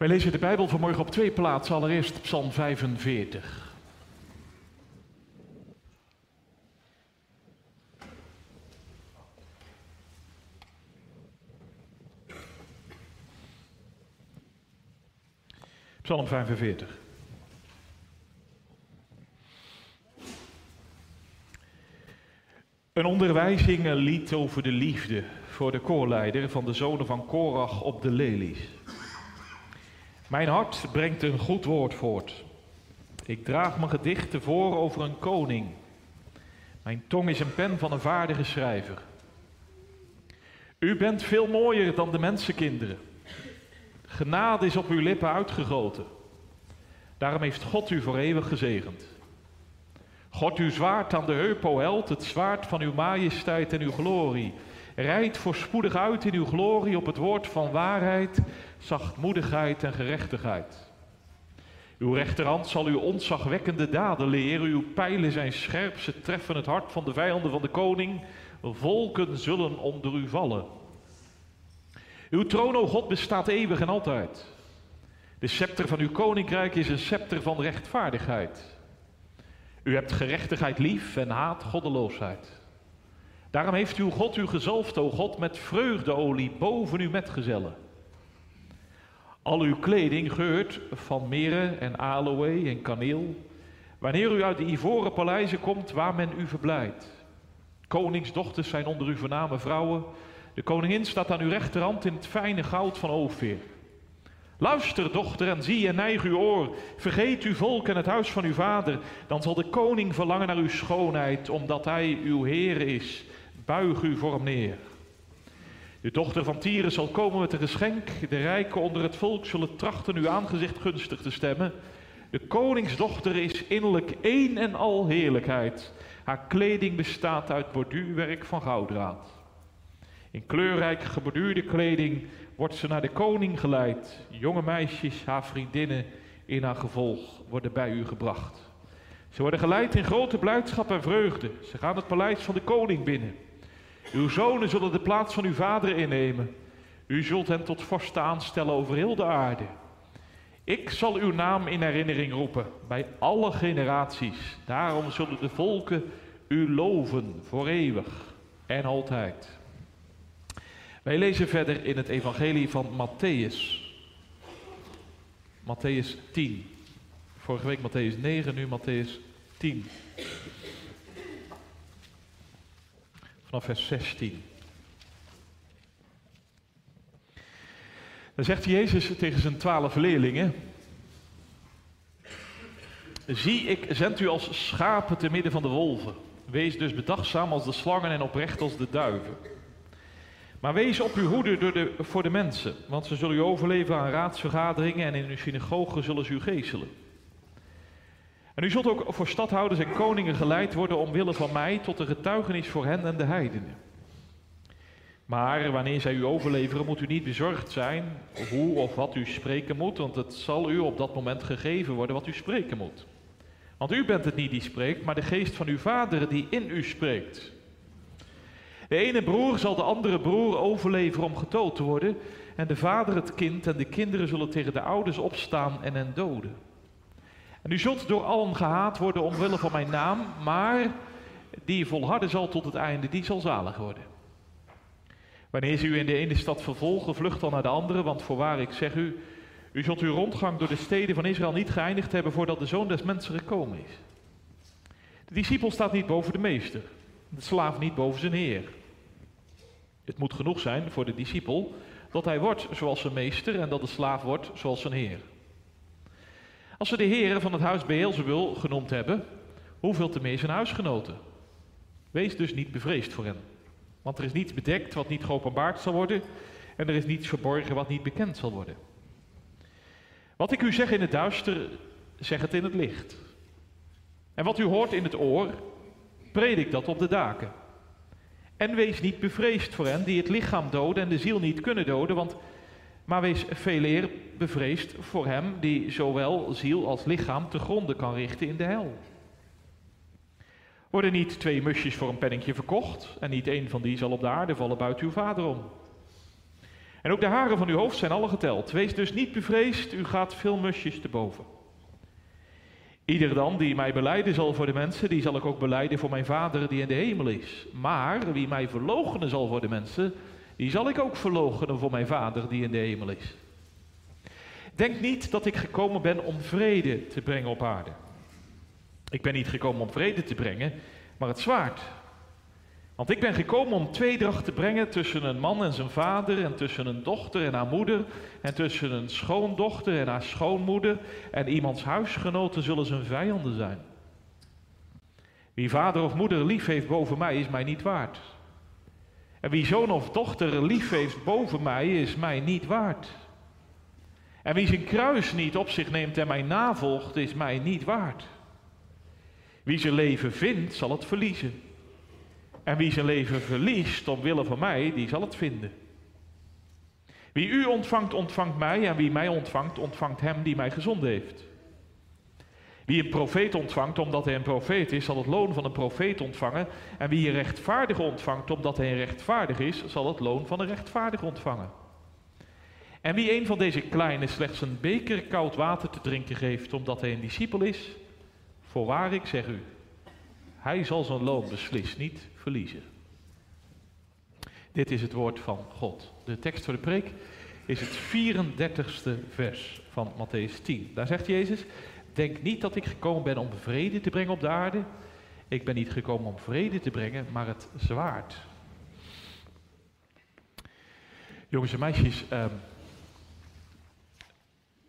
Wij lezen de Bijbel vanmorgen op twee plaatsen. Allereerst Psalm 45. Psalm 45. Een onderwijzing, lied over de liefde voor de koorleider van de zonen van Korach op de lelies. Mijn hart brengt een goed woord voort. Ik draag mijn gedichten voor over een koning. Mijn tong is een pen van een vaardige schrijver. U bent veel mooier dan de mensenkinderen. Genade is op uw lippen uitgegoten. Daarom heeft God u voor eeuwig gezegend. God uw zwaard aan de heup, o held, het zwaard van uw majesteit en uw glorie. Rijd voorspoedig uit in uw glorie op het woord van waarheid, zachtmoedigheid en gerechtigheid. Uw rechterhand zal uw ontzagwekkende daden leren, uw pijlen zijn scherp, ze treffen het hart van de vijanden van de koning. Volken zullen onder u vallen. Uw troon, o God, bestaat eeuwig en altijd. De scepter van uw koninkrijk is een scepter van rechtvaardigheid. U hebt gerechtigheid lief en haat goddeloosheid. Daarom heeft uw God u gezalfd, o God, met vreugdeolie boven uw metgezellen. Al uw kleding geurt van meren en aloë en kaneel, wanneer u uit de ivoren paleizen komt waar men u verblijdt. Koningsdochters zijn onder uw voorname vrouwen. De koningin staat aan uw rechterhand in het fijne goud van Ophir. Luister, dochter, en zie en neig uw oor. Vergeet uw volk en het huis van uw vader. Dan zal de koning verlangen naar uw schoonheid, omdat hij uw Heer is. Buig u voor hem neer. De dochter van Tyrus zal komen met een geschenk. De rijken onder het volk zullen trachten uw aangezicht gunstig te stemmen. De koningsdochter is innerlijk één en al heerlijkheid. Haar kleding bestaat uit borduurwerk van gouddraad. In kleurrijk geborduurde kleding wordt ze naar de koning geleid. Jonge meisjes, haar vriendinnen, in haar gevolg worden bij u gebracht. Ze worden geleid in grote blijdschap en vreugde. Ze gaan het paleis van de koning binnen. Uw zonen zullen de plaats van uw vader innemen. U zult hen tot vorsten aanstellen over heel de aarde. Ik zal uw naam in herinnering roepen bij alle generaties. Daarom zullen de volken u loven voor eeuwig en altijd. Wij lezen verder in het evangelie van Matthäus. Matthäus 10. Vorige week Matthäus 9, nu Matthäus 10. Vanaf vers 16. Dan zegt Jezus tegen zijn twaalf leerlingen: Zie, ik zend u als schapen te midden van de wolven. Wees dus bedachtzaam als de slangen en oprecht als de duiven. Maar wees op uw hoede door de, voor de mensen, want ze zullen u overleven aan raadsvergaderingen en in uw synagogen zullen ze u geeselen. En u zult ook voor stadhouders en koningen geleid worden omwille van mij tot een getuigenis voor hen en de heidenen. Maar wanneer zij u overleveren, moet u niet bezorgd zijn hoe of wat u spreken moet, want het zal u op dat moment gegeven worden wat u spreken moet. Want u bent het niet die spreekt, maar de geest van uw vader die in u spreekt. De ene broer zal de andere broer overleveren om getoond te worden, en de vader het kind, en de kinderen zullen tegen de ouders opstaan en hen doden. En u zult door allen gehaat worden omwille van mijn naam, maar die volharden zal tot het einde, die zal zalig worden. Wanneer ze u in de ene stad vervolgen, vlucht dan naar de andere, want voorwaar ik zeg u, u zult uw rondgang door de steden van Israël niet geëindigd hebben voordat de zoon des mensen gekomen is. De discipel staat niet boven de meester, de slaaf niet boven zijn heer. Het moet genoeg zijn voor de discipel dat hij wordt zoals zijn meester en dat de slaaf wordt zoals zijn heer. Als ze de heren van het huis Beelzebul genoemd hebben, hoeveel te meer zijn huisgenoten? Wees dus niet bevreesd voor hen. Want er is niets bedekt wat niet geopenbaard zal worden en er is niets verborgen wat niet bekend zal worden. Wat ik u zeg in het duister, zeg het in het licht. En wat u hoort in het oor, predik dat op de daken. En wees niet bevreesd voor hen die het lichaam doden en de ziel niet kunnen doden, want, maar wees veel eer bevreesd voor hem die zowel ziel als lichaam te gronden kan richten in de hel. Worden niet twee musjes voor een penningje verkocht en niet één van die zal op de aarde vallen buiten uw vader om. En ook de haren van uw hoofd zijn alle geteld. Wees dus niet bevreesd, u gaat veel musjes te boven. Ieder dan die mij beleiden zal voor de mensen, die zal ik ook beleiden voor mijn Vader die in de hemel is. Maar wie mij verloochenen zal voor de mensen, die zal ik ook verloochenen voor mijn Vader die in de hemel is. Denk niet dat ik gekomen ben om vrede te brengen op aarde. Ik ben niet gekomen om vrede te brengen, maar het zwaard. Want ik ben gekomen om tweedracht te brengen tussen een man en zijn vader, en tussen een dochter en haar moeder, en tussen een schoondochter en haar schoonmoeder, en iemands huisgenoten zullen zijn vijanden zijn. Wie vader of moeder lief heeft boven mij, is mij niet waard. En wie zoon of dochter lief heeft boven mij, is mij niet waard. En wie zijn kruis niet op zich neemt en mij navolgt, is mij niet waard. Wie zijn leven vindt, zal het verliezen. En wie zijn leven verliest omwille van mij, die zal het vinden. Wie u ontvangt, ontvangt mij. En wie mij ontvangt, ontvangt hem die mij gezonden heeft. Wie een profeet ontvangt omdat hij een profeet is, zal het loon van een profeet ontvangen. En wie een rechtvaardige ontvangt omdat hij een rechtvaardig is, zal het loon van een rechtvaardige ontvangen. En wie een van deze kleine slechts een beker koud water te drinken geeft omdat hij een discipel is, voorwaar ik zeg u, hij zal zijn loon beslist niet verliezen. Dit is het woord van God. De tekst voor de preek is het 34ste vers van Matthäus 10. Daar zegt Jezus: Denk niet dat ik gekomen ben om vrede te brengen op de aarde. Ik ben niet gekomen om vrede te brengen, maar het zwaard. Jongens en meisjes, ehm,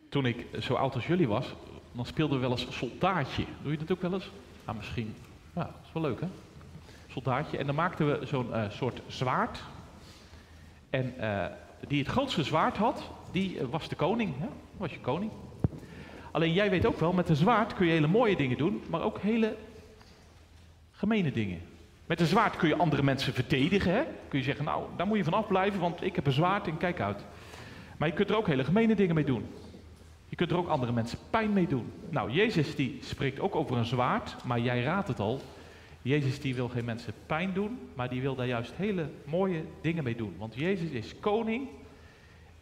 toen ik zo oud als jullie was, dan speelden we wel eens soldaatje. Doe je dat ook wel eens? Ah, misschien. Ja, dat is wel leuk hè? Soldaatje. En dan maakten we zo'n uh, soort zwaard. En uh, die het grootste zwaard had, die uh, was de koning. Hè? Was je koning. Alleen jij weet ook wel, met een zwaard kun je hele mooie dingen doen, maar ook hele gemene dingen. Met een zwaard kun je andere mensen verdedigen. Hè? Kun je zeggen, nou, daar moet je van afblijven, want ik heb een zwaard en kijk uit. Maar je kunt er ook hele gemene dingen mee doen. Je kunt er ook andere mensen pijn mee doen. Nou, Jezus die spreekt ook over een zwaard, maar jij raadt het al. Jezus die wil geen mensen pijn doen, maar die wil daar juist hele mooie dingen mee doen. Want Jezus is koning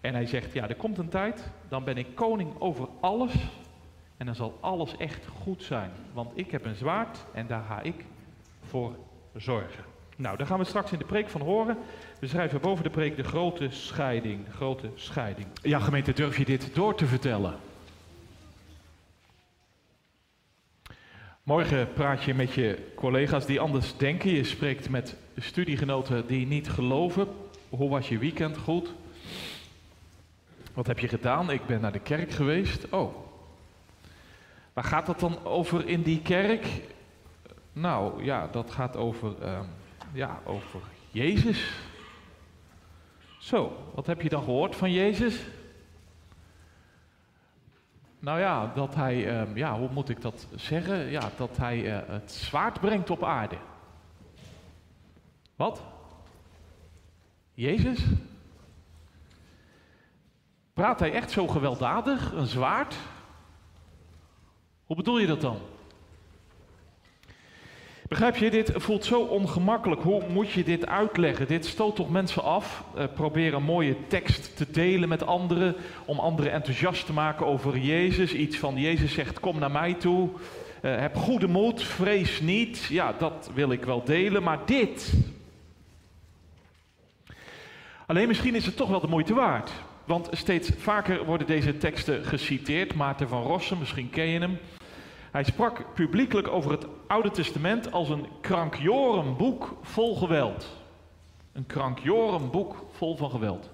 en hij zegt, ja, er komt een tijd, dan ben ik koning over alles en dan zal alles echt goed zijn. Want ik heb een zwaard en daar ga ik voor zorgen. Nou, daar gaan we straks in de preek van horen. We schrijven boven de preek de grote scheiding. Grote scheiding. Ja, gemeente, durf je dit door te vertellen? Morgen praat je met je collega's die anders denken. Je spreekt met studiegenoten die niet geloven. Hoe was je weekend? Goed. Wat heb je gedaan? Ik ben naar de kerk geweest. Oh. Waar gaat dat dan over in die kerk? Nou ja, dat gaat over, uh, ja, over Jezus. Zo, wat heb je dan gehoord van Jezus? Nou ja, dat hij, um, ja, hoe moet ik dat zeggen? Ja, dat hij uh, het zwaard brengt op aarde. Wat? Jezus? Praat hij echt zo gewelddadig? Een zwaard? Hoe bedoel je dat dan? Begrijp je, dit voelt zo ongemakkelijk. Hoe moet je dit uitleggen? Dit stoot toch mensen af? Uh, probeer een mooie tekst te delen met anderen. Om anderen enthousiast te maken over Jezus. Iets van Jezus zegt: Kom naar mij toe. Uh, heb goede moed, vrees niet. Ja, dat wil ik wel delen. Maar dit. Alleen misschien is het toch wel de moeite waard. Want steeds vaker worden deze teksten geciteerd. Maarten van Rossum, misschien ken je hem. Hij sprak publiekelijk over het Oude Testament als een krankjoren boek vol geweld. Een krankjoren boek vol van geweld.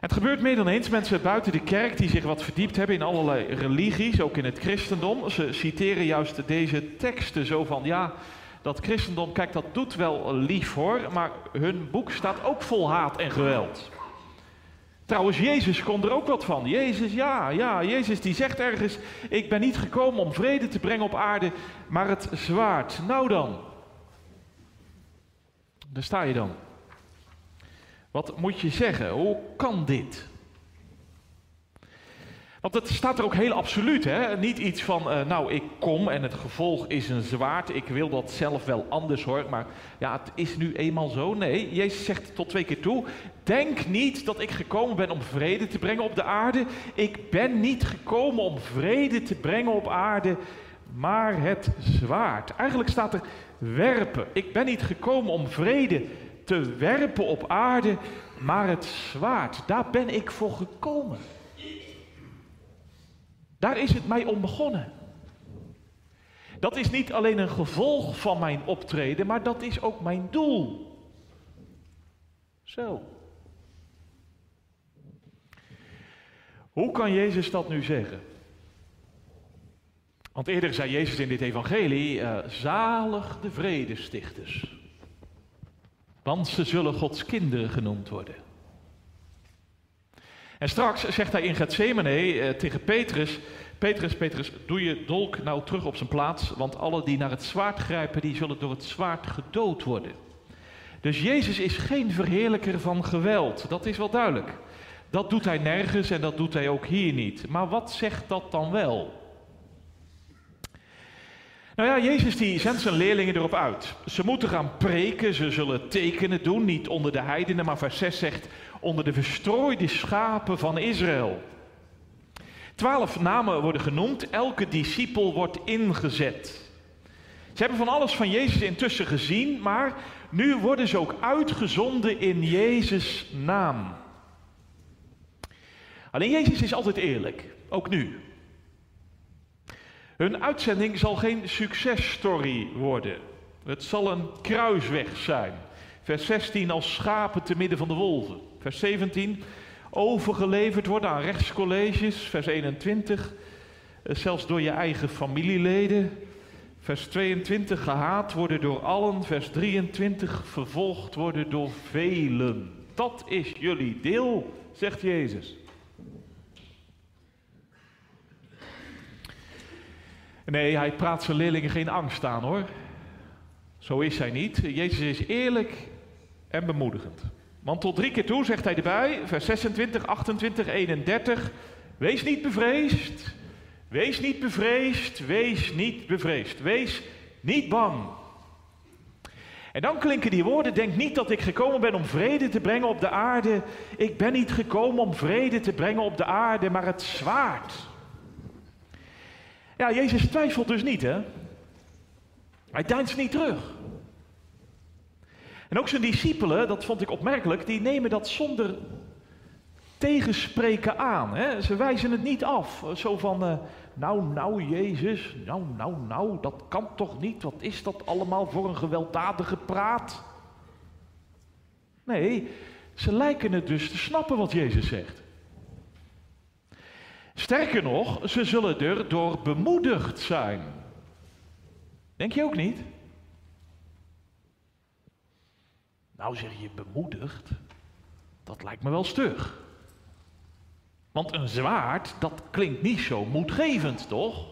Het gebeurt meer dan eens mensen buiten de kerk die zich wat verdiept hebben in allerlei religies, ook in het christendom. Ze citeren juist deze teksten zo van, ja, dat christendom, kijk, dat doet wel lief hoor, maar hun boek staat ook vol haat en geweld. Trouwens, Jezus kon er ook wat van. Jezus, ja, ja, Jezus die zegt ergens, ik ben niet gekomen om vrede te brengen op aarde, maar het zwaard. Nou dan. Daar sta je dan. Wat moet je zeggen? Hoe kan dit? Want het staat er ook heel absoluut, hè? Niet iets van, uh, nou, ik kom en het gevolg is een zwaard. Ik wil dat zelf wel anders hoor, maar ja, het is nu eenmaal zo. Nee, Jezus zegt tot twee keer toe: Denk niet dat ik gekomen ben om vrede te brengen op de aarde. Ik ben niet gekomen om vrede te brengen op aarde, maar het zwaard. Eigenlijk staat er werpen. Ik ben niet gekomen om vrede te werpen op aarde, maar het zwaard. Daar ben ik voor gekomen. Daar is het mij om begonnen. Dat is niet alleen een gevolg van mijn optreden, maar dat is ook mijn doel. Zo. Hoe kan Jezus dat nu zeggen? Want eerder zei Jezus in dit evangelie, uh, zalig de vredestichters. Want ze zullen Gods kinderen genoemd worden. En straks zegt hij in Gethsemane uh, tegen Petrus, Petrus, Petrus, doe je dolk nou terug op zijn plaats, want alle die naar het zwaard grijpen, die zullen door het zwaard gedood worden. Dus Jezus is geen verheerlijker van geweld, dat is wel duidelijk. Dat doet hij nergens en dat doet hij ook hier niet. Maar wat zegt dat dan wel? Nou ja, Jezus die zendt zijn leerlingen erop uit. Ze moeten gaan preken, ze zullen tekenen doen, niet onder de heidenen, maar vers 6 zegt onder de verstrooide schapen van Israël. Twaalf namen worden genoemd, elke discipel wordt ingezet. Ze hebben van alles van Jezus intussen gezien, maar nu worden ze ook uitgezonden in Jezus' naam. Alleen Jezus is altijd eerlijk, ook nu. Hun uitzending zal geen successtory worden. Het zal een kruisweg zijn. Vers 16 als schapen te midden van de wolven. Vers 17 overgeleverd worden aan rechtscolleges. Vers 21 eh, zelfs door je eigen familieleden. Vers 22 gehaat worden door allen. Vers 23 vervolgd worden door velen. Dat is jullie deel, zegt Jezus. Nee, hij praat zijn leerlingen geen angst aan hoor. Zo is hij niet. Jezus is eerlijk en bemoedigend. Want tot drie keer toe zegt hij erbij, vers 26, 28, 31. Wees niet bevreesd. Wees niet bevreesd. Wees niet bevreesd. Wees niet bang. En dan klinken die woorden: Denk niet dat ik gekomen ben om vrede te brengen op de aarde. Ik ben niet gekomen om vrede te brengen op de aarde, maar het zwaard. Ja, Jezus twijfelt dus niet, hè? Hij deinst niet terug. En ook zijn discipelen, dat vond ik opmerkelijk, die nemen dat zonder tegenspreken aan. Hè? Ze wijzen het niet af. Zo van, uh, nou, nou, Jezus, nou, nou, nou, dat kan toch niet? Wat is dat allemaal voor een gewelddadige praat? Nee, ze lijken het dus te snappen wat Jezus zegt. Sterker nog, ze zullen er door bemoedigd zijn. Denk je ook niet? Nou zeg je bemoedigd, dat lijkt me wel stug. Want een zwaard, dat klinkt niet zo moedgevend, toch?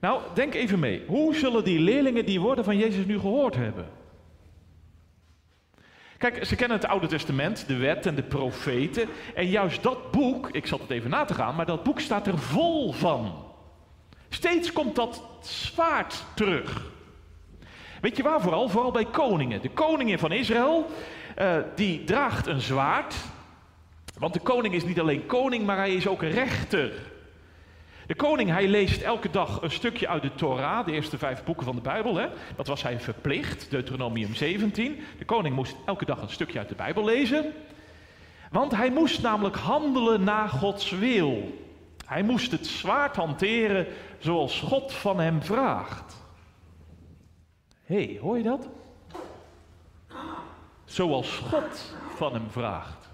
Nou, denk even mee. Hoe zullen die leerlingen die woorden van Jezus nu gehoord hebben? Kijk, ze kennen het Oude Testament, de wet en de profeten. En juist dat boek, ik zat het even na te gaan, maar dat boek staat er vol van. Steeds komt dat zwaard terug. Weet je waar vooral? Vooral bij koningen. De koningin van Israël, uh, die draagt een zwaard. Want de koning is niet alleen koning, maar hij is ook rechter. De koning, hij leest elke dag een stukje uit de Torah, de eerste vijf boeken van de Bijbel. Hè? Dat was hij verplicht, Deuteronomium 17. De koning moest elke dag een stukje uit de Bijbel lezen. Want hij moest namelijk handelen naar Gods wil. Hij moest het zwaard hanteren zoals God van hem vraagt. Hé, hey, hoor je dat? Zoals God van hem vraagt.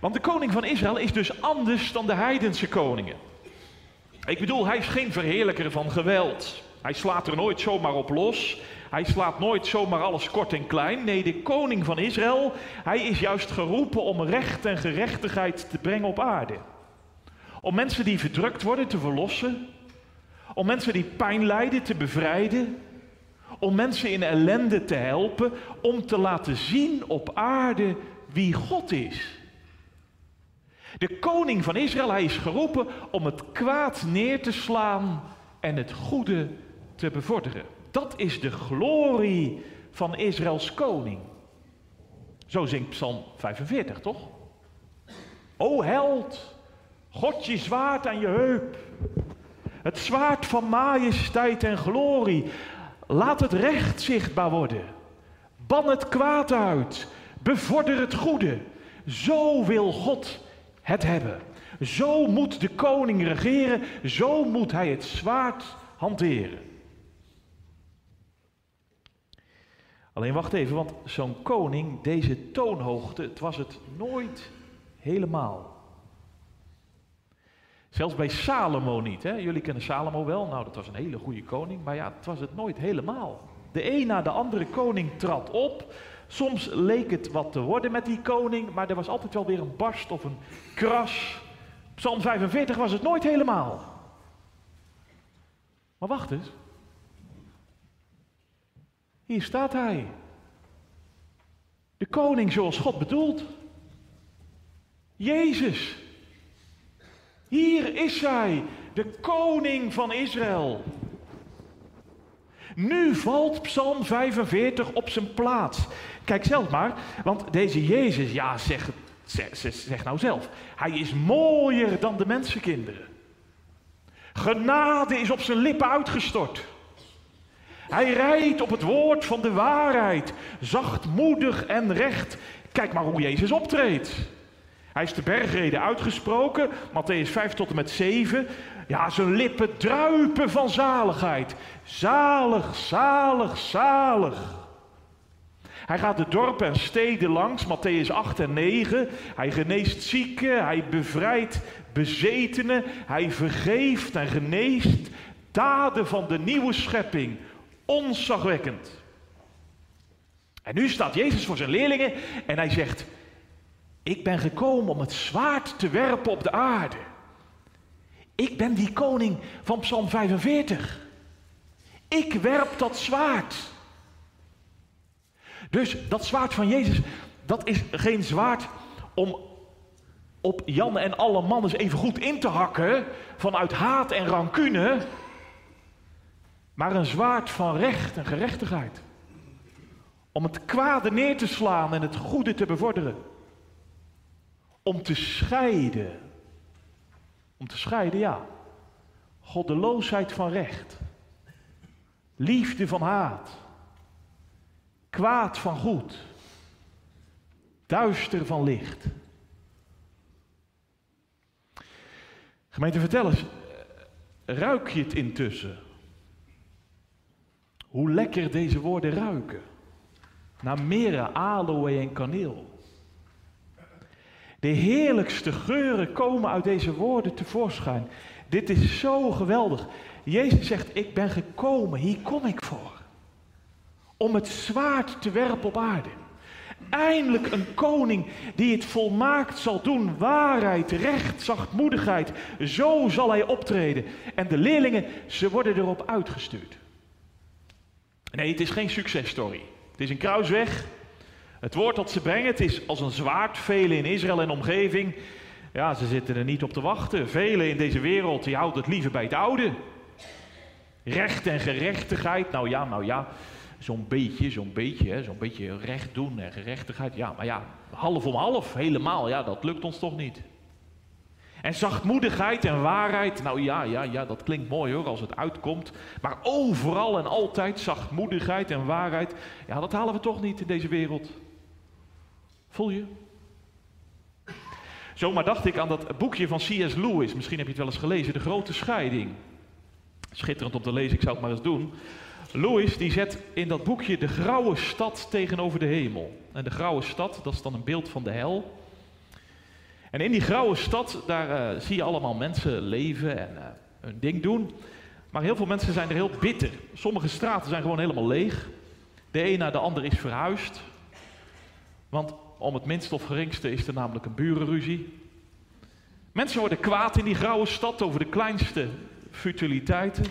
Want de koning van Israël is dus anders dan de heidense koningen. Ik bedoel, hij is geen verheerlijker van geweld. Hij slaat er nooit zomaar op los. Hij slaat nooit zomaar alles kort en klein. Nee, de koning van Israël, hij is juist geroepen om recht en gerechtigheid te brengen op aarde. Om mensen die verdrukt worden te verlossen. Om mensen die pijn lijden te bevrijden. Om mensen in ellende te helpen. Om te laten zien op aarde wie God is. De koning van Israël, hij is geroepen om het kwaad neer te slaan en het goede te bevorderen. Dat is de glorie van Israëls koning. Zo zingt Psalm 45, toch? O held, God je zwaard aan je heup. Het zwaard van majesteit en glorie. Laat het recht zichtbaar worden. Ban het kwaad uit. Bevorder het goede. Zo wil God het hebben. Zo moet de koning regeren. Zo moet hij het zwaard hanteren. Alleen wacht even, want zo'n koning, deze toonhoogte, het was het nooit helemaal. Zelfs bij Salomo niet. Hè? Jullie kennen Salomo wel. Nou, dat was een hele goede koning. Maar ja, het was het nooit helemaal. De een na de andere koning trad op. Soms leek het wat te worden met die koning. Maar er was altijd wel weer een barst of een kras. Psalm 45 was het nooit helemaal. Maar wacht eens. Hier staat hij. De koning zoals God bedoelt. Jezus. Hier is hij, de koning van Israël. Nu valt Psalm 45 op zijn plaats. Kijk zelf maar, want deze Jezus, ja, zeg, zeg, nou zelf, hij is mooier dan de mensenkinderen. Genade is op zijn lippen uitgestort. Hij rijdt op het woord van de waarheid, zachtmoedig en recht. Kijk maar hoe Jezus optreedt. Hij is de bergreden uitgesproken, Matthäus 5 tot en met 7. Ja, zijn lippen druipen van zaligheid. Zalig, zalig, zalig. Hij gaat de dorpen en steden langs, Matthäus 8 en 9. Hij geneest zieken, hij bevrijdt bezetenen, hij vergeeft en geneest. Daden van de nieuwe schepping, onzagwekkend. En nu staat Jezus voor zijn leerlingen en hij zegt: Ik ben gekomen om het zwaard te werpen op de aarde. Ik ben die koning van Psalm 45. Ik werp dat zwaard. Dus dat zwaard van Jezus, dat is geen zwaard om op Jan en alle mannen even goed in te hakken vanuit haat en rancune, maar een zwaard van recht en gerechtigheid. Om het kwade neer te slaan en het goede te bevorderen. Om te scheiden. Om te scheiden, ja. Goddeloosheid van recht. Liefde van haat. Kwaad van goed. Duister van licht. Gemeente, vertel eens, ruik je het intussen? Hoe lekker deze woorden ruiken. Naar meren, aloe en kaneel. De heerlijkste geuren komen uit deze woorden tevoorschijn. Dit is zo geweldig. Jezus zegt, ik ben gekomen, hier kom ik voor. Om het zwaard te werpen op aarde. Eindelijk een koning die het volmaakt zal doen. Waarheid, recht, zachtmoedigheid. Zo zal hij optreden. En de leerlingen, ze worden erop uitgestuurd. Nee, het is geen successtory. Het is een kruisweg. Het woord dat ze brengen, het is als een zwaard. Velen in Israël en omgeving, ja, ze zitten er niet op te wachten. Velen in deze wereld, die houden het liever bij het oude. Recht en gerechtigheid, nou ja, nou ja. Zo'n beetje, zo'n beetje, zo'n beetje recht doen en gerechtigheid. Ja, maar ja, half om half, helemaal, ja, dat lukt ons toch niet. En zachtmoedigheid en waarheid, nou ja, ja, ja, dat klinkt mooi hoor als het uitkomt. Maar overal en altijd zachtmoedigheid en waarheid, ja, dat halen we toch niet in deze wereld. Voel je? Zomaar dacht ik aan dat boekje van C.S. Lewis, misschien heb je het wel eens gelezen, De Grote Scheiding. Schitterend om te lezen, ik zou het maar eens doen. Lewis die zet in dat boekje de grauwe stad tegenover de hemel. En de grauwe stad, dat is dan een beeld van de hel. En in die grauwe stad, daar uh, zie je allemaal mensen leven en uh, hun ding doen. Maar heel veel mensen zijn er heel bitter. Sommige straten zijn gewoon helemaal leeg. De een na de ander is verhuisd. Want om het minst of geringste is er namelijk een burenruzie. Mensen worden kwaad in die grauwe stad over de kleinste futiliteiten.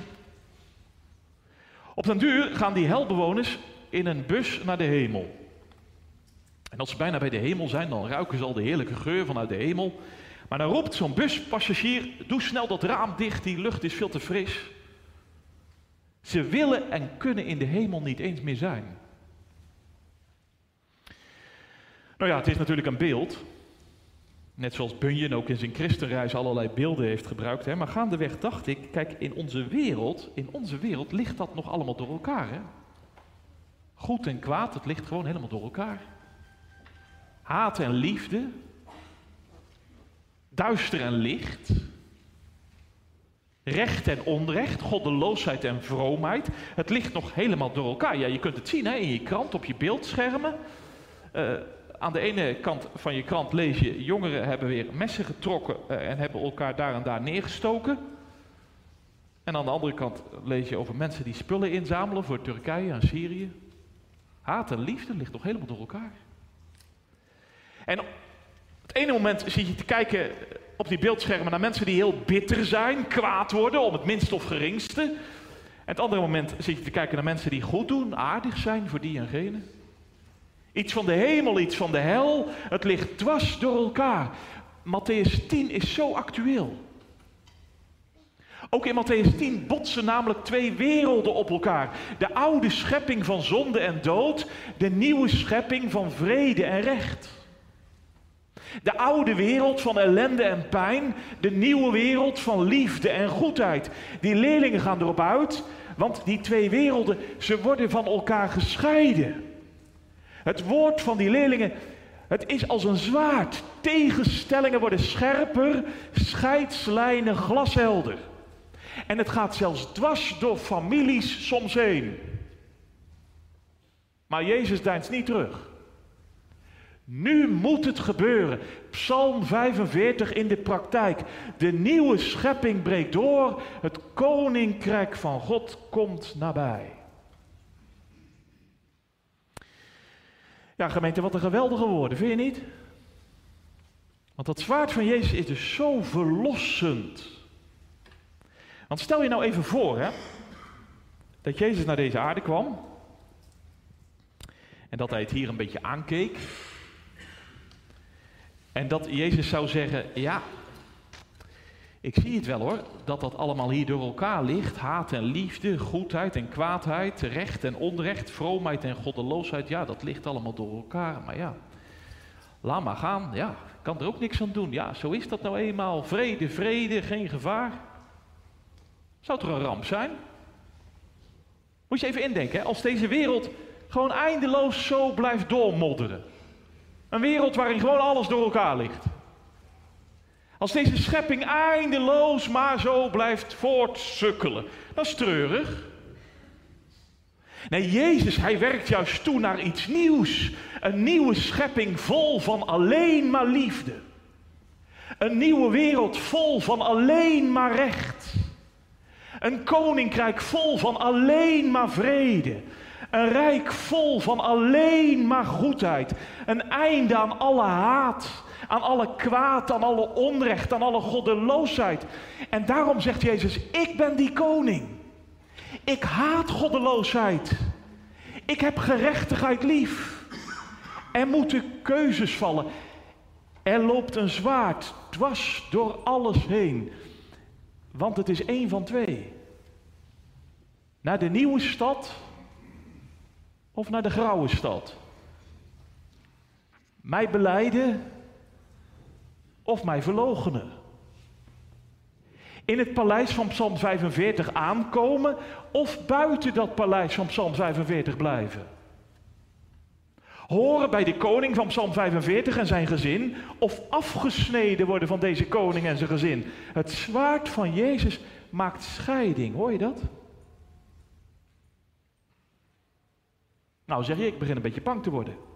Op den duur gaan die helbewoners in een bus naar de hemel. En als ze bijna bij de hemel zijn, dan ruiken ze al de heerlijke geur vanuit de hemel. Maar dan roept zo'n buspassagier: Doe snel dat raam dicht, die lucht is veel te fris. Ze willen en kunnen in de hemel niet eens meer zijn. Nou ja, het is natuurlijk een beeld. Net zoals Bunyan ook in zijn christenreis allerlei beelden heeft gebruikt. Hè? Maar gaandeweg dacht ik, kijk, in onze wereld, in onze wereld ligt dat nog allemaal door elkaar. Hè? Goed en kwaad, het ligt gewoon helemaal door elkaar. Haat en liefde, duister en licht, recht en onrecht, goddeloosheid en vroomheid. Het ligt nog helemaal door elkaar. Ja, je kunt het zien hè, in je krant, op je beeldschermen. Uh, aan de ene kant van je krant lees je, jongeren hebben weer messen getrokken uh, en hebben elkaar daar en daar neergestoken. En aan de andere kant lees je over mensen die spullen inzamelen voor Turkije en Syrië. Haat en liefde ligt nog helemaal door elkaar. En op het ene moment zie je te kijken op die beeldschermen naar mensen die heel bitter zijn, kwaad worden om het minst of geringste. En het andere moment zit je te kijken naar mensen die goed doen, aardig zijn voor die en gene. Iets van de hemel, iets van de hel. Het ligt dwars door elkaar. Matthäus 10 is zo actueel. Ook in Matthäus 10 botsen namelijk twee werelden op elkaar. De oude schepping van zonde en dood, de nieuwe schepping van vrede en recht. De oude wereld van ellende en pijn, de nieuwe wereld van liefde en goedheid. Die leerlingen gaan erop uit, want die twee werelden, ze worden van elkaar gescheiden. Het woord van die leerlingen, het is als een zwaard. Tegenstellingen worden scherper, scheidslijnen glashelder. En het gaat zelfs dwars door families soms heen. Maar Jezus deinst niet terug. Nu moet het gebeuren. Psalm 45 in de praktijk. De nieuwe schepping breekt door. Het koninkrijk van God komt nabij. Ja, gemeente, wat een geweldige woorden, vind je niet? Want dat zwaard van Jezus is dus zo verlossend. Want stel je nou even voor, hè, dat Jezus naar deze aarde kwam. En dat hij het hier een beetje aankeek. En dat Jezus zou zeggen: Ja, ik zie het wel hoor, dat dat allemaal hier door elkaar ligt. Haat en liefde, goedheid en kwaadheid, recht en onrecht, vroomheid en goddeloosheid. Ja, dat ligt allemaal door elkaar. Maar ja, laat maar gaan. Ja, kan er ook niks aan doen. Ja, zo is dat nou eenmaal. Vrede, vrede, geen gevaar. Zou er een ramp zijn? Moet je even indenken, hè? als deze wereld gewoon eindeloos zo blijft doormodderen. Een wereld waarin gewoon alles door elkaar ligt. Als deze schepping eindeloos maar zo blijft voortsukkelen, dat is treurig. Nee, Jezus, hij werkt juist toe naar iets nieuws. Een nieuwe schepping vol van alleen maar liefde. Een nieuwe wereld vol van alleen maar recht. Een koninkrijk vol van alleen maar vrede. Een rijk vol van alleen maar goedheid. Een einde aan alle haat aan alle kwaad, aan alle onrecht, aan alle goddeloosheid. En daarom zegt Jezus, ik ben die koning. Ik haat goddeloosheid. Ik heb gerechtigheid lief. Er moeten keuzes vallen. Er loopt een zwaard dwars door alles heen. Want het is één van twee. Naar de nieuwe stad of naar de grauwe stad. Mij beleiden of mij verloochenen. In het paleis van Psalm 45 aankomen of buiten dat paleis van Psalm 45 blijven. Horen bij de koning van Psalm 45 en zijn gezin of afgesneden worden van deze koning en zijn gezin. Het zwaard van Jezus maakt scheiding, hoor je dat? Nou zeg je, ik begin een beetje bang te worden.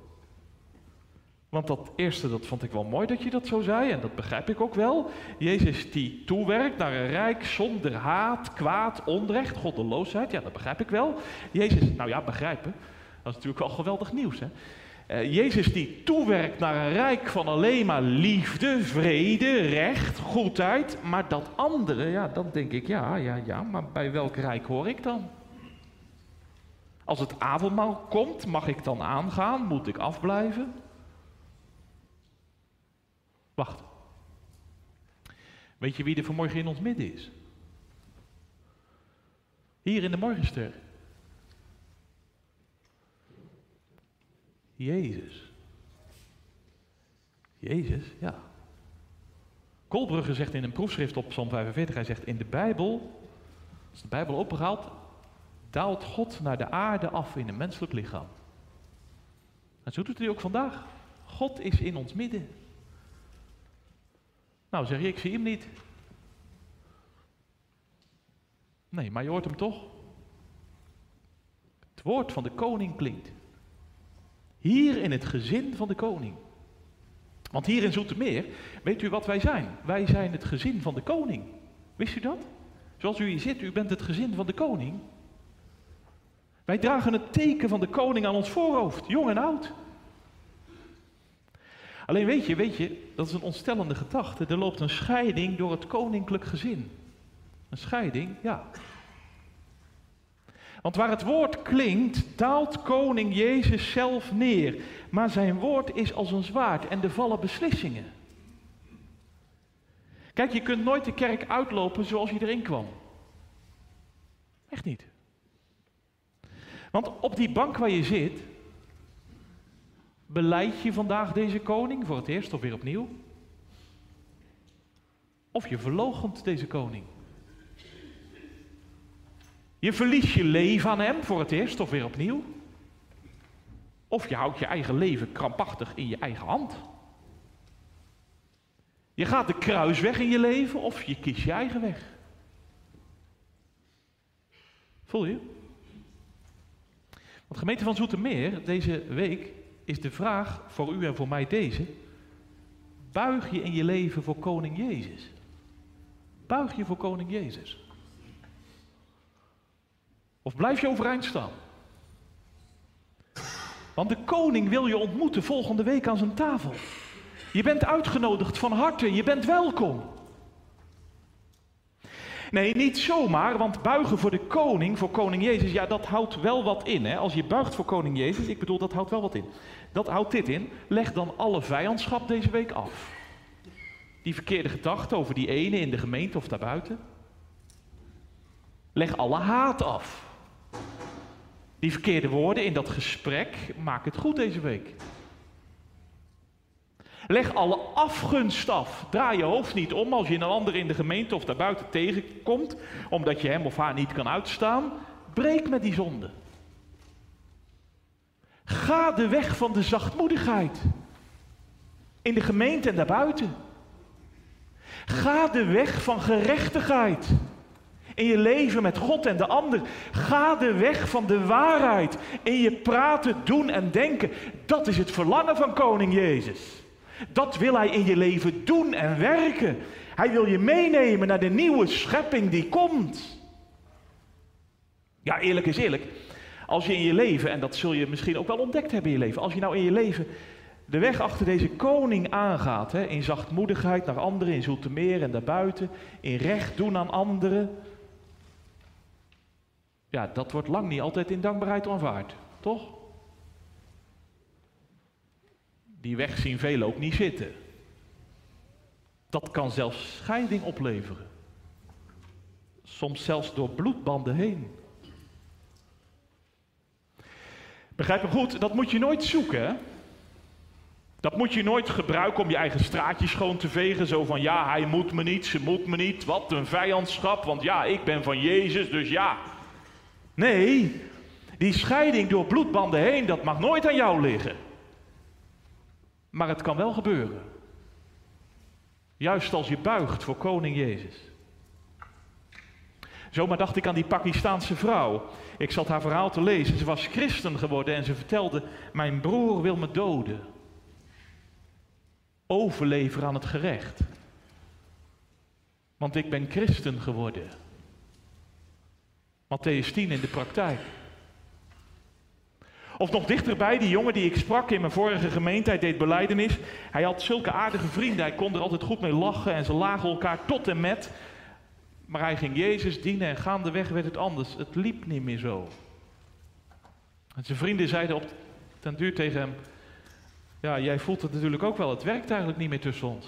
Want dat eerste, dat vond ik wel mooi dat je dat zo zei, en dat begrijp ik ook wel. Jezus die toewerkt naar een rijk zonder haat, kwaad, onrecht, goddeloosheid, ja, dat begrijp ik wel. Jezus, nou ja, begrijpen, dat is natuurlijk wel geweldig nieuws, hè. Uh, Jezus die toewerkt naar een rijk van alleen maar liefde, vrede, recht, goedheid. Maar dat andere, ja, dan denk ik, ja, ja, ja, maar bij welk rijk hoor ik dan? Als het avondmaal komt, mag ik dan aangaan? Moet ik afblijven? Wacht. Weet je wie er vanmorgen in ons midden is? Hier in de morgenster. Jezus. Jezus, ja. Kolbrugge zegt in een proefschrift op Psalm 45, hij zegt in de Bijbel, als de Bijbel opgehaald, daalt God naar de aarde af in een menselijk lichaam. En zo doet hij ook vandaag. God is in ons midden. Nou, zeg je, ik zie hem niet. Nee, maar je hoort hem toch? Het woord van de koning klinkt. Hier in het gezin van de koning. Want hier in Zoetermeer, weet u wat wij zijn? Wij zijn het gezin van de koning. Wist u dat? Zoals u hier zit, u bent het gezin van de koning. Wij dragen het teken van de koning aan ons voorhoofd, jong en oud. Alleen weet je, weet je, dat is een ontstellende gedachte. Er loopt een scheiding door het koninklijk gezin. Een scheiding, ja. Want waar het woord klinkt, daalt koning Jezus zelf neer. Maar zijn woord is als een zwaard en er vallen beslissingen. Kijk, je kunt nooit de kerk uitlopen zoals je erin kwam. Echt niet. Want op die bank waar je zit, beleid je vandaag deze koning voor het eerst of weer opnieuw? Of je verloochent deze koning? Je verliest je leven aan hem voor het eerst of weer opnieuw? Of je houdt je eigen leven krampachtig in je eigen hand? Je gaat de kruisweg in je leven of je kiest je eigen weg? Voel je? Want gemeente van Zoetermeer, deze week is de vraag voor u en voor mij deze. Buig je in je leven voor koning Jezus? Buig je voor koning Jezus? Of blijf je overeind staan? Want de koning wil je ontmoeten volgende week aan zijn tafel. Je bent uitgenodigd van harte, je bent welkom. Nee, niet zomaar, want buigen voor de koning, voor koning Jezus, ja, dat houdt wel wat in. Hè? Als je buigt voor koning Jezus, ik bedoel, dat houdt wel wat in. Dat houdt dit in. Leg dan alle vijandschap deze week af. Die verkeerde gedachten over die ene in de gemeente of daarbuiten. Leg alle haat af. Die verkeerde woorden in dat gesprek, maak het goed deze week. Leg alle afgunst af. Draai je hoofd niet om als je een ander in de gemeente of daarbuiten tegenkomt, omdat je hem of haar niet kan uitstaan. Breek met die zonde. Ga de weg van de zachtmoedigheid. In de gemeente en daarbuiten. Ga de weg van gerechtigheid. In je leven met God en de ander. Ga de weg van de waarheid. In je praten, doen en denken. Dat is het verlangen van Koning Jezus. Dat wil Hij in je leven doen en werken. Hij wil je meenemen naar de nieuwe schepping die komt. Ja, eerlijk is eerlijk. Als je in je leven, en dat zul je misschien ook wel ontdekt hebben in je leven, als je nou in je leven de weg achter deze koning aangaat, hè, in zachtmoedigheid naar anderen, in Zoetermeer en daarbuiten, in recht doen aan anderen, ja, dat wordt lang niet altijd in dankbaarheid aanvaard, toch? Die weg zien velen ook niet zitten. Dat kan zelfs scheiding opleveren. Soms zelfs door bloedbanden heen. Begrijp me goed, dat moet je nooit zoeken. Hè? Dat moet je nooit gebruiken om je eigen straatje schoon te vegen. Zo van ja, hij moet me niet, ze moet me niet. Wat een vijandschap, want ja, ik ben van Jezus, dus ja. Nee, die scheiding door bloedbanden heen, dat mag nooit aan jou liggen. Maar het kan wel gebeuren. Juist als je buigt voor koning Jezus. Zomaar dacht ik aan die Pakistaanse vrouw. Ik zat haar verhaal te lezen. Ze was christen geworden en ze vertelde: Mijn broer wil me doden. Overleveren aan het gerecht. Want ik ben christen geworden. Matthäus 10 in de praktijk. Of nog dichterbij, die jongen die ik sprak in mijn vorige gemeente, deed beleidenis. Hij had zulke aardige vrienden, hij kon er altijd goed mee lachen en ze lagen elkaar tot en met. Maar hij ging Jezus dienen en gaandeweg werd het anders. Het liep niet meer zo. En zijn vrienden zeiden op ten duur tegen hem: Ja, jij voelt het natuurlijk ook wel, het werkt eigenlijk niet meer tussen ons.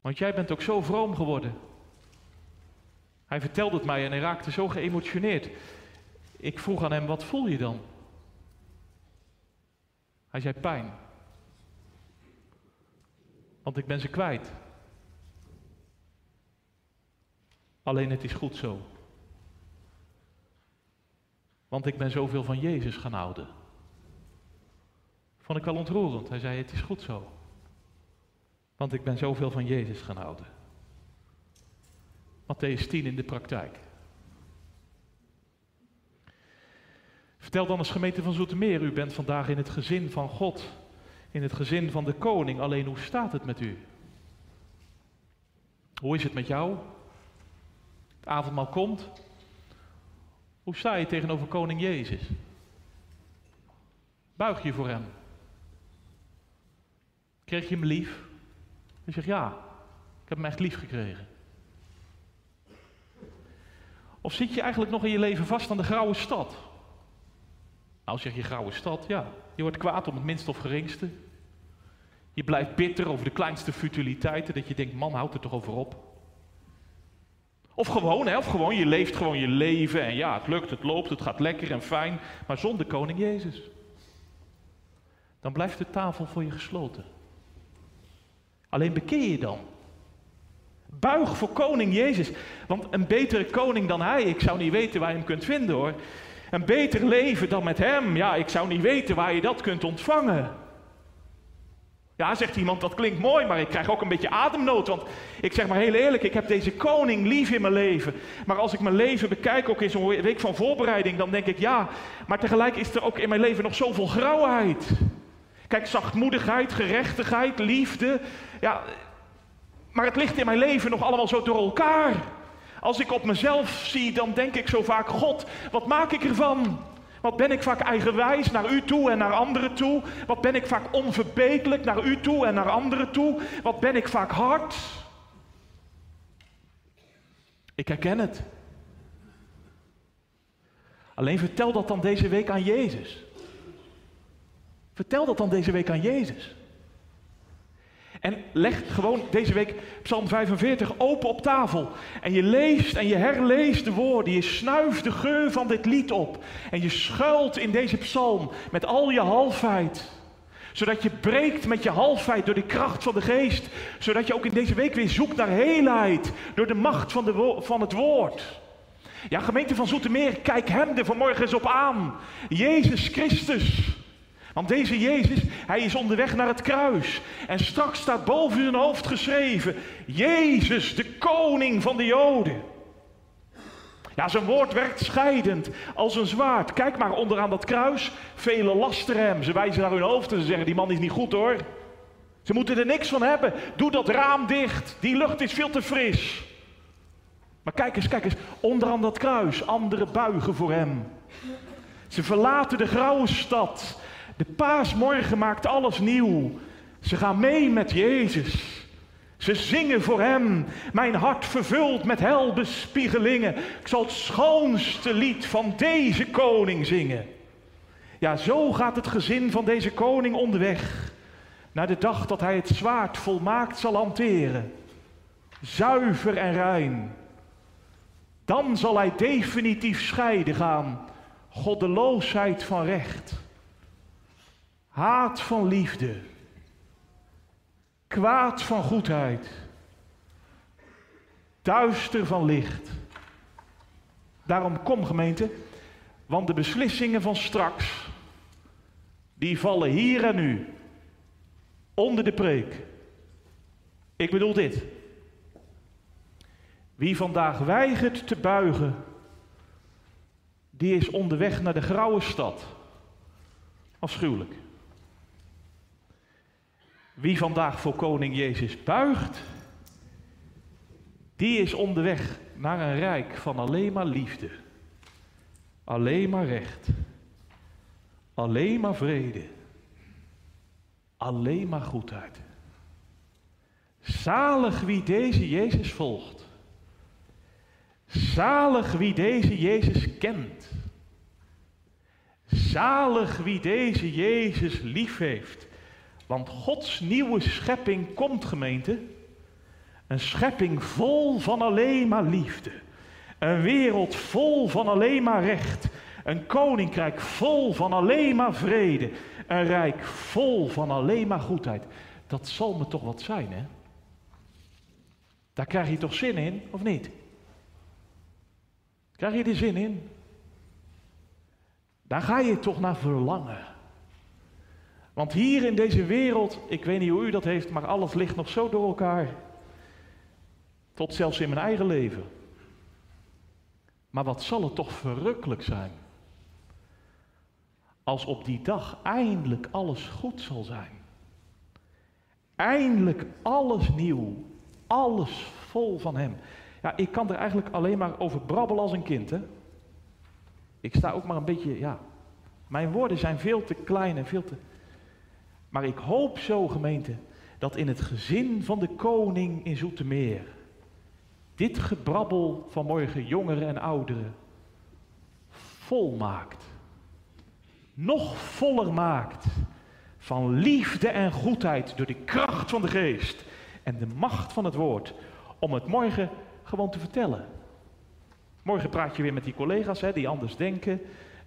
Want jij bent ook zo vroom geworden. Hij vertelde het mij en hij raakte zo geëmotioneerd. Ik vroeg aan hem, wat voel je dan? Hij zei pijn. Want ik ben ze kwijt. Alleen het is goed zo. Want ik ben zoveel van Jezus gaan houden. Vond ik wel ontroerend. Hij zei: Het is goed zo. Want ik ben zoveel van Jezus gaan houden. Matthäus 10 in de praktijk. Vertel dan als gemeente van Zoetermeer, u bent vandaag in het gezin van God, in het gezin van de koning. Alleen hoe staat het met u? Hoe is het met jou? Het avondmaal komt. Hoe sta je tegenover koning Jezus? Buig je voor hem? Kreeg je hem lief? Je zegt ja, ik heb hem echt lief gekregen. Of zit je eigenlijk nog in je leven vast aan de grauwe stad? Nou zeg je grauwe stad, ja. Je wordt kwaad om het minst of geringste. Je blijft bitter over de kleinste futiliteiten, dat je denkt, man, houd er toch over op. Of gewoon, hè, of gewoon, je leeft gewoon je leven en ja, het lukt, het loopt, het gaat lekker en fijn, maar zonder koning Jezus. Dan blijft de tafel voor je gesloten. Alleen bekeer je dan. Buig voor koning Jezus. Want een betere koning dan hij, ik zou niet weten waar je hem kunt vinden hoor. Een beter leven dan met hem, ja, ik zou niet weten waar je dat kunt ontvangen. Ja, zegt iemand, dat klinkt mooi, maar ik krijg ook een beetje ademnood. Want ik zeg maar heel eerlijk, ik heb deze koning lief in mijn leven. Maar als ik mijn leven bekijk, ook in zo'n week van voorbereiding, dan denk ik ja, maar tegelijk is er ook in mijn leven nog zoveel grauwheid. Kijk, zachtmoedigheid, gerechtigheid, liefde. Ja, maar het ligt in mijn leven nog allemaal zo door elkaar. Als ik op mezelf zie, dan denk ik zo vaak: God, wat maak ik ervan? Wat ben ik vaak eigenwijs naar u toe en naar anderen toe? Wat ben ik vaak onverbeterlijk naar u toe en naar anderen toe? Wat ben ik vaak hard? Ik herken het. Alleen vertel dat dan deze week aan Jezus. Vertel dat dan deze week aan Jezus. En leg gewoon deze week Psalm 45 open op tafel. En je leest en je herleest de woorden. Je snuift de geur van dit lied op. En je schuilt in deze psalm met al je halfheid. Zodat je breekt met je halfheid door de kracht van de geest. Zodat je ook in deze week weer zoekt naar heelheid. Door de macht van, de van het woord. Ja, gemeente van Zoetermeer, kijk hem er vanmorgen eens op aan. Jezus Christus. Want deze Jezus, hij is onderweg naar het kruis. En straks staat boven zijn hoofd geschreven: Jezus, de koning van de Joden. Ja, zijn woord werkt scheidend als een zwaard. Kijk maar onderaan dat kruis. Vele lasteren hem. Ze wijzen naar hun hoofd en ze zeggen: Die man is niet goed hoor. Ze moeten er niks van hebben. Doe dat raam dicht. Die lucht is veel te fris. Maar kijk eens, kijk eens. Onderaan dat kruis. Anderen buigen voor hem. Ze verlaten de grauwe stad. De paasmorgen maakt alles nieuw. Ze gaan mee met Jezus. Ze zingen voor Hem. Mijn hart vervuld met helbespiegelingen. Ik zal het schoonste lied van deze koning zingen. Ja, zo gaat het gezin van deze koning onderweg. Naar de dag dat hij het zwaard volmaakt zal hanteren. Zuiver en rein. Dan zal hij definitief scheiden gaan. Goddeloosheid van recht. Haat van liefde. Kwaad van goedheid. Duister van licht. Daarom kom gemeente, want de beslissingen van straks, die vallen hier en nu onder de preek. Ik bedoel dit. Wie vandaag weigert te buigen, die is onderweg naar de grauwe stad. Afschuwelijk. Wie vandaag voor koning Jezus buigt, die is onderweg naar een rijk van alleen maar liefde, alleen maar recht, alleen maar vrede, alleen maar goedheid. Zalig wie deze Jezus volgt. Zalig wie deze Jezus kent. Zalig wie deze Jezus lief heeft want Gods nieuwe schepping komt, gemeente. Een schepping vol van alleen maar liefde. Een wereld vol van alleen maar recht. Een koninkrijk vol van alleen maar vrede. Een rijk vol van alleen maar goedheid. Dat zal me toch wat zijn, hè? Daar krijg je toch zin in, of niet? Krijg je er zin in? Daar ga je toch naar verlangen. Want hier in deze wereld, ik weet niet hoe u dat heeft, maar alles ligt nog zo door elkaar. Tot zelfs in mijn eigen leven. Maar wat zal het toch verrukkelijk zijn? Als op die dag eindelijk alles goed zal zijn. Eindelijk alles nieuw. Alles vol van Hem. Ja, ik kan er eigenlijk alleen maar over brabbelen als een kind. Hè? Ik sta ook maar een beetje, ja. Mijn woorden zijn veel te klein en veel te. Maar ik hoop zo, gemeente, dat in het gezin van de koning in Zoetermeer. dit gebrabbel van morgen jongeren en ouderen. vol maakt. Nog voller maakt. Van liefde en goedheid door de kracht van de geest en de macht van het woord. Om het morgen gewoon te vertellen. Morgen praat je weer met die collega's hè, die anders denken.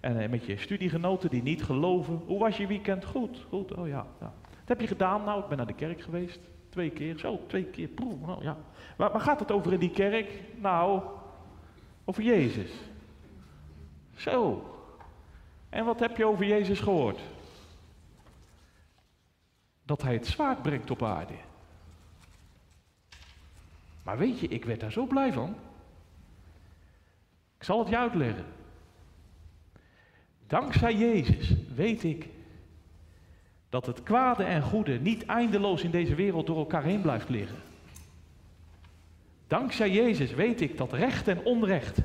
En eh, met je studiegenoten die niet geloven. Hoe was je weekend? Goed, goed. Oh ja, ja. Wat heb je gedaan? Nou, ik ben naar de kerk geweest. Twee keer. Zo, twee keer. Proef. Nou, ja. Waar, waar gaat het over in die kerk? Nou, over Jezus. Zo. En wat heb je over Jezus gehoord? Dat hij het zwaard brengt op aarde. Maar weet je, ik werd daar zo blij van. Ik zal het je uitleggen. Dankzij Jezus weet ik dat het kwade en goede niet eindeloos in deze wereld door elkaar heen blijft liggen. Dankzij Jezus weet ik dat recht en onrecht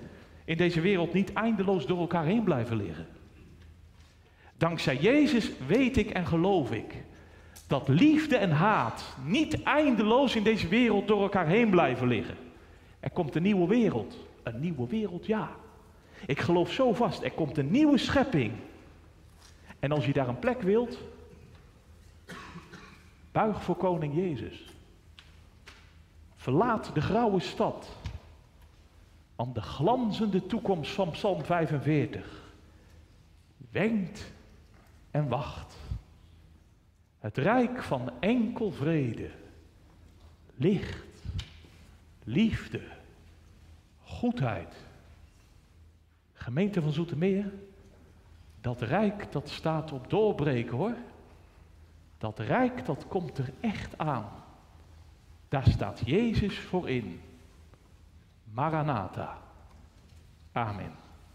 in deze wereld niet eindeloos door elkaar heen blijven liggen. Dankzij Jezus weet ik en geloof ik dat liefde en haat niet eindeloos in deze wereld door elkaar heen blijven liggen. Er komt een nieuwe wereld. Een nieuwe wereld, ja. Ik geloof zo vast, er komt een nieuwe schepping. En als je daar een plek wilt, buig voor koning Jezus. Verlaat de grauwe stad aan de glanzende toekomst van Psalm 45. Wenkt en wacht. Het rijk van enkel vrede, licht, liefde, goedheid. Gemeente van Zoetermeer, dat rijk dat staat op doorbreken hoor. Dat rijk dat komt er echt aan. Daar staat Jezus voor in. Maranatha. Amen.